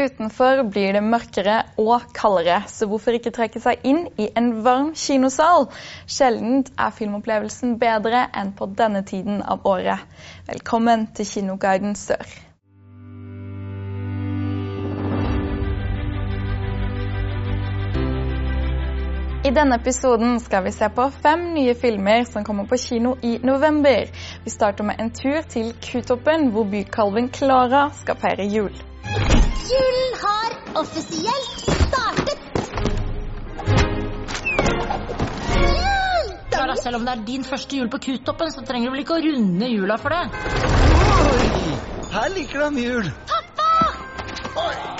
Utenfor blir det mørkere og kaldere, så hvorfor ikke trekke seg inn i en varm kinosal? Sjelden er filmopplevelsen bedre enn på denne tiden av året. Velkommen til Kinoguiden Sør. I denne episoden skal vi se på fem nye filmer som kommer på kino i november. Vi starter med en tur til Kutoppen, hvor bykalven Klara skal feire jul. Julen har offisielt startet! Jul! Klara, selv om det er din første jul på Kutoppen, så trenger du vel ikke å runde jula for det? Oi! Her liker de jul.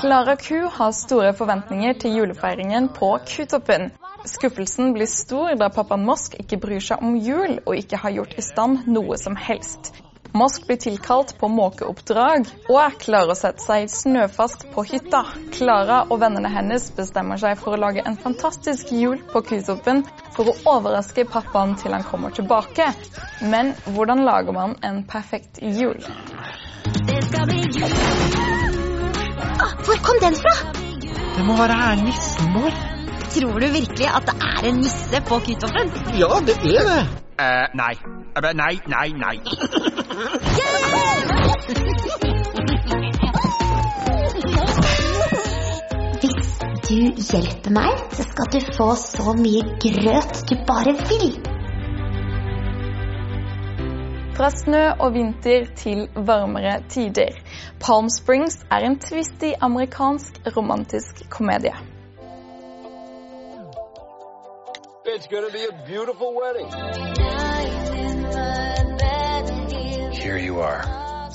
Klara Ku har store forventninger til julefeiringen på Kutoppen. Skuffelsen blir stor da pappaen Mosk ikke bryr seg om jul og ikke har gjort i stand noe som helst. Mosk blir tilkalt på måkeoppdrag og klarer å sette seg snøfast på hytta. Klara og vennene hennes bestemmer seg for å lage en fantastisk jul på Kutoppen for å overraske pappaen til han kommer tilbake. Men hvordan lager man en perfekt jul? Ah, hvor kom den fra? Det må være her nissen vår. Tror du virkelig at det er en nisse på Kutoppen? Ja, det er det. Uh, nei. Nei, nei, nei. Hvis du hjelper meg, så skal du få så mye grøt du bare vil. Fra snø og vinter til varmere tider. Palm Springs er en twisty amerikansk romantisk komedie. It's gonna to be a beautiful wedding.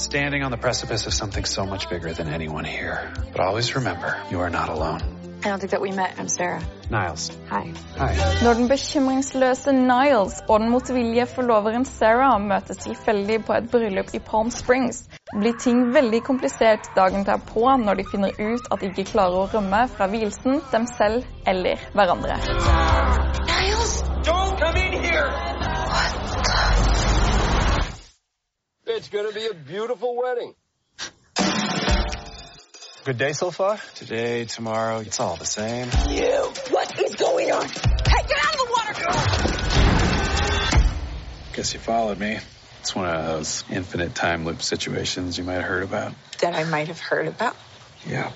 Standing on the precipice of something so much bigger than anyone here. But always remember, you are not alone. I don't think that we met. I'm Sarah. Niles. Hi. Hi. Når den bekymringsløse Niles og den motvillige forloveren Sarah møtes tilfeldig på et bryllup i Palm Springs, blir ting veldig komplisert dagen derpå når de finner ut at de ikke klarer å rømme fra vielsen, dem selv eller hverandre. It's going to be a beautiful wedding. Good day so far? Today, tomorrow, it's all the same. You! What is going on? Hey, get out of the water! Guess you followed me. It's one of those infinite time loop situations you might have heard about. That I might have heard about. Yeah.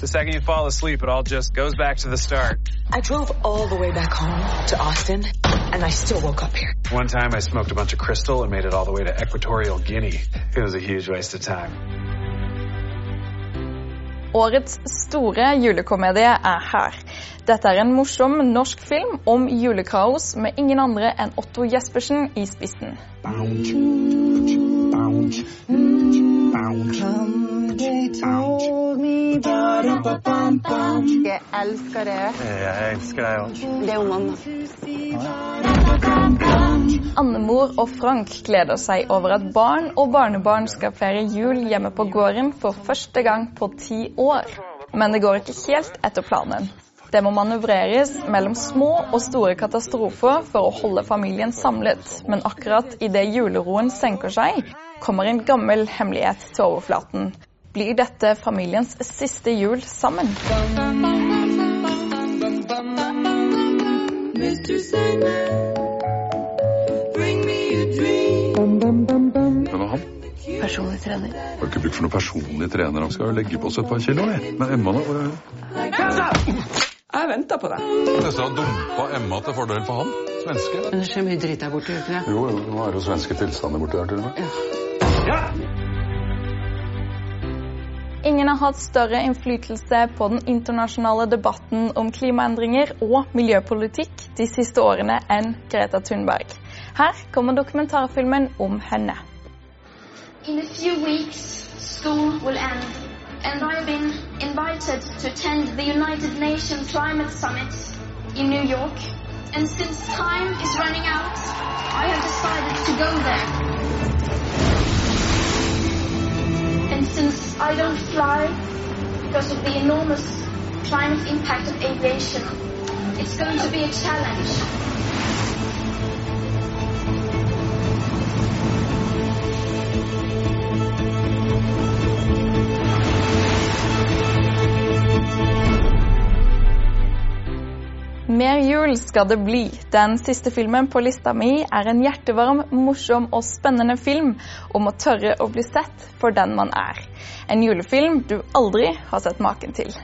The second you fall asleep, it all just goes back to the start. I drove all the way back home to Austin, and I still woke up here. One time I smoked a bunch of crystal and made it all the way to Equatorial Guinea. It was a huge waste of time. Årets store julekomedie er her. Dette er en morsom norsk film om julekaos med ingen andre enn Otto Jespersen i spissen. Jeg elsker det. Jeg elsker deg òg. Det er jo mamma. Annemor og Frank gleder seg over at barn og barnebarn skal feire jul hjemme på gården for første gang på ti år. Men det går ikke helt etter planen. Det må manøvreres mellom små og store katastrofer for å holde familien samlet. Men akkurat idet juleroen senker seg, kommer en gammel hemmelighet til overflaten. Blir dette familiens siste jul sammen? Hvem er han? Personlig trener. Har ikke bruk for noen personlig trener. Han skal jo legge på seg et par kilo. jeg. Men Emma, da? Hvor er hun? Jeg venter på deg. Nesten har dumpa Emma til fordel for han. Svenske. Men det skjer mye dritt der borte, gjør ikke det? Jo, jo, nå er det jo svenske tilstander borti her til og med. Ingen har hatt større innflytelse på den internasjonale debatten om klimaendringer og miljøpolitikk de siste årene enn Greta Thunberg. Her kommer dokumentarfilmen om henne. In a few weeks, school will end, and I've been invited to attend the United Nations Climate New York. And since time is running out, I have decided to go there. Since I don't fly because of the enormous climate impact of aviation, it's going to be a challenge. Mer jul skal det bli. Den siste filmen på lista mi er en hjertevarm, morsom og spennende film om å tørre å bli sett for den man er. En julefilm du aldri har sett maken til.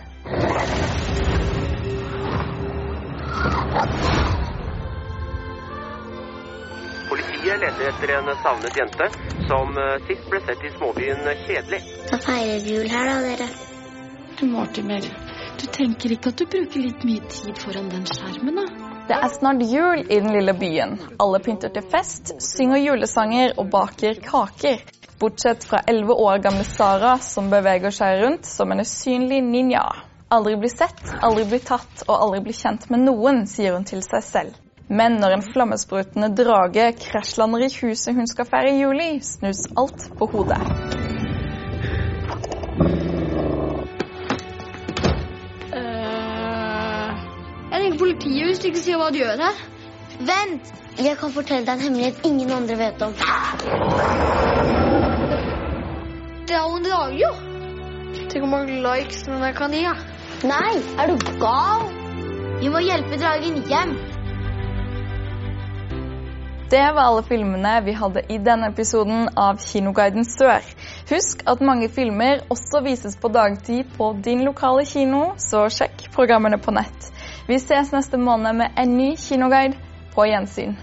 Politiet leter etter en savnet jente som eh, sist ble sett i småbyen Kjedelig. Da feirer vi jul her, da, dere. Du, Mortimer, du tenker ikke at du bruker litt mye tid foran den skjermen, da? Det er snart jul i den lille byen. Alle pynter til fest, synger julesanger og baker kaker. Bortsett fra elleve år gamle Sara, som beveger seg rundt som en usynlig ninja. Aldri bli sett, aldri bli tatt og aldri bli kjent med noen, sier hun til seg selv. Men når en flammesprutende drage krasjlander i huset hun skal feire i, snus alt på hodet. Hvis du ikke sier hva du gjør her. Vent! Jeg kan fortelle deg en hemmelighet ingen andre vet om. Det er jo drage, jo. Tenk hvor mange likes den der kan gi. Nei, er du gal? Vi må hjelpe dragen hjem. Det var alle filmene vi hadde i denne episoden av Kinoguiden Sør. Husk at mange filmer også vises på dagtid på din lokale kino, så sjekk programmene på nett. Vi ses neste måned med en ny kinoguide. På gjensyn.